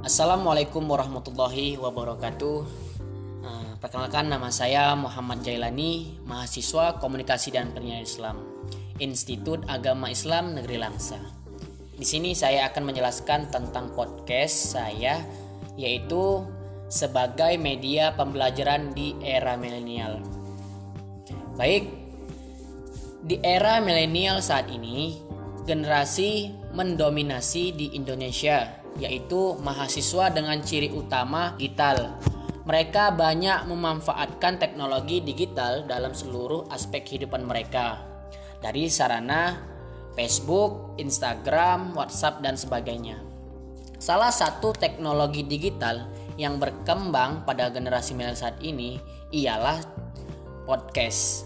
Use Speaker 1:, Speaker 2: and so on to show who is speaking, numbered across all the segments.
Speaker 1: Assalamualaikum warahmatullahi wabarakatuh. Uh, perkenalkan nama saya Muhammad Jailani, mahasiswa Komunikasi dan Penyiaran Islam, Institut Agama Islam Negeri Langsa. Di sini saya akan menjelaskan tentang podcast saya yaitu sebagai media pembelajaran di era milenial. Baik, di era milenial saat ini, generasi mendominasi di Indonesia yaitu mahasiswa dengan ciri utama digital. Mereka banyak memanfaatkan teknologi digital dalam seluruh aspek kehidupan mereka. Dari sarana Facebook, Instagram, WhatsApp dan sebagainya. Salah satu teknologi digital yang berkembang pada generasi milenial saat ini ialah podcast.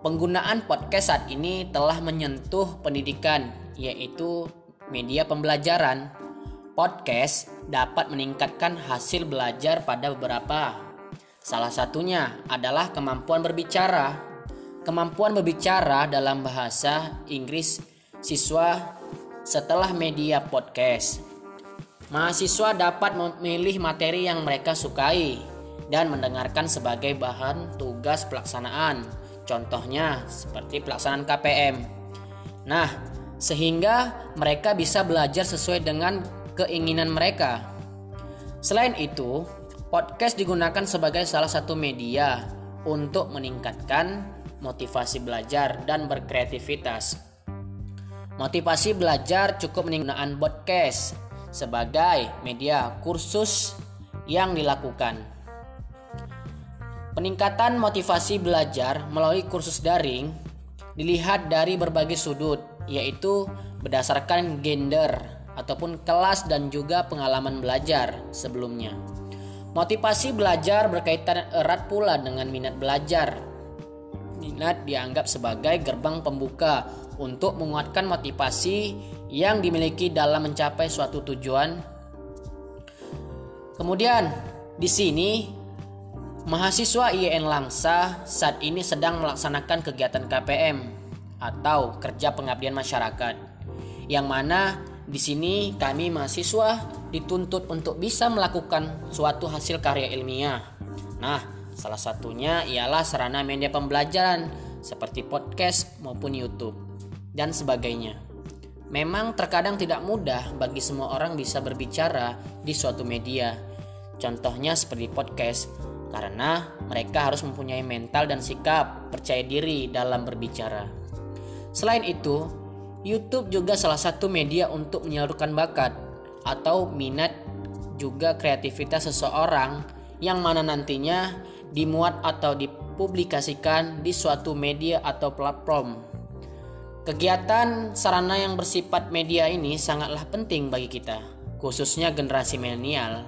Speaker 1: Penggunaan podcast saat ini telah menyentuh pendidikan, yaitu media pembelajaran, Podcast dapat meningkatkan hasil belajar pada beberapa. Salah satunya adalah kemampuan berbicara. Kemampuan berbicara dalam bahasa Inggris siswa setelah media podcast. Mahasiswa dapat memilih materi yang mereka sukai dan mendengarkan sebagai bahan tugas pelaksanaan. Contohnya seperti pelaksanaan KPM. Nah, sehingga mereka bisa belajar sesuai dengan keinginan mereka. Selain itu, podcast digunakan sebagai salah satu media untuk meningkatkan motivasi belajar dan berkreativitas. Motivasi belajar cukup menggunakan podcast sebagai media kursus yang dilakukan. Peningkatan motivasi belajar melalui kursus daring dilihat dari berbagai sudut, yaitu berdasarkan gender, ataupun kelas dan juga pengalaman belajar sebelumnya. Motivasi belajar berkaitan erat pula dengan minat belajar. Minat dianggap sebagai gerbang pembuka untuk menguatkan motivasi yang dimiliki dalam mencapai suatu tujuan. Kemudian, di sini mahasiswa IAIN Langsa saat ini sedang melaksanakan kegiatan KPM atau kerja pengabdian masyarakat yang mana di sini kami mahasiswa dituntut untuk bisa melakukan suatu hasil karya ilmiah. Nah, salah satunya ialah sarana media pembelajaran seperti podcast maupun YouTube dan sebagainya. Memang terkadang tidak mudah bagi semua orang bisa berbicara di suatu media. Contohnya seperti podcast karena mereka harus mempunyai mental dan sikap percaya diri dalam berbicara. Selain itu, YouTube juga salah satu media untuk menyalurkan bakat atau minat juga kreativitas seseorang yang mana nantinya dimuat atau dipublikasikan di suatu media atau platform. Kegiatan sarana yang bersifat media ini sangatlah penting bagi kita, khususnya generasi milenial.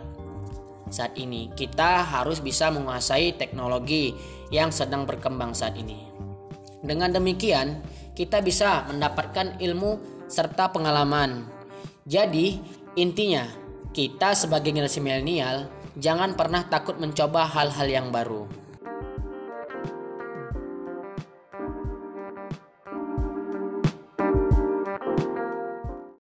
Speaker 1: Saat ini kita harus bisa menguasai teknologi yang sedang berkembang saat ini. Dengan demikian, kita bisa mendapatkan ilmu serta pengalaman. Jadi, intinya, kita sebagai generasi milenial jangan pernah takut mencoba hal-hal yang baru.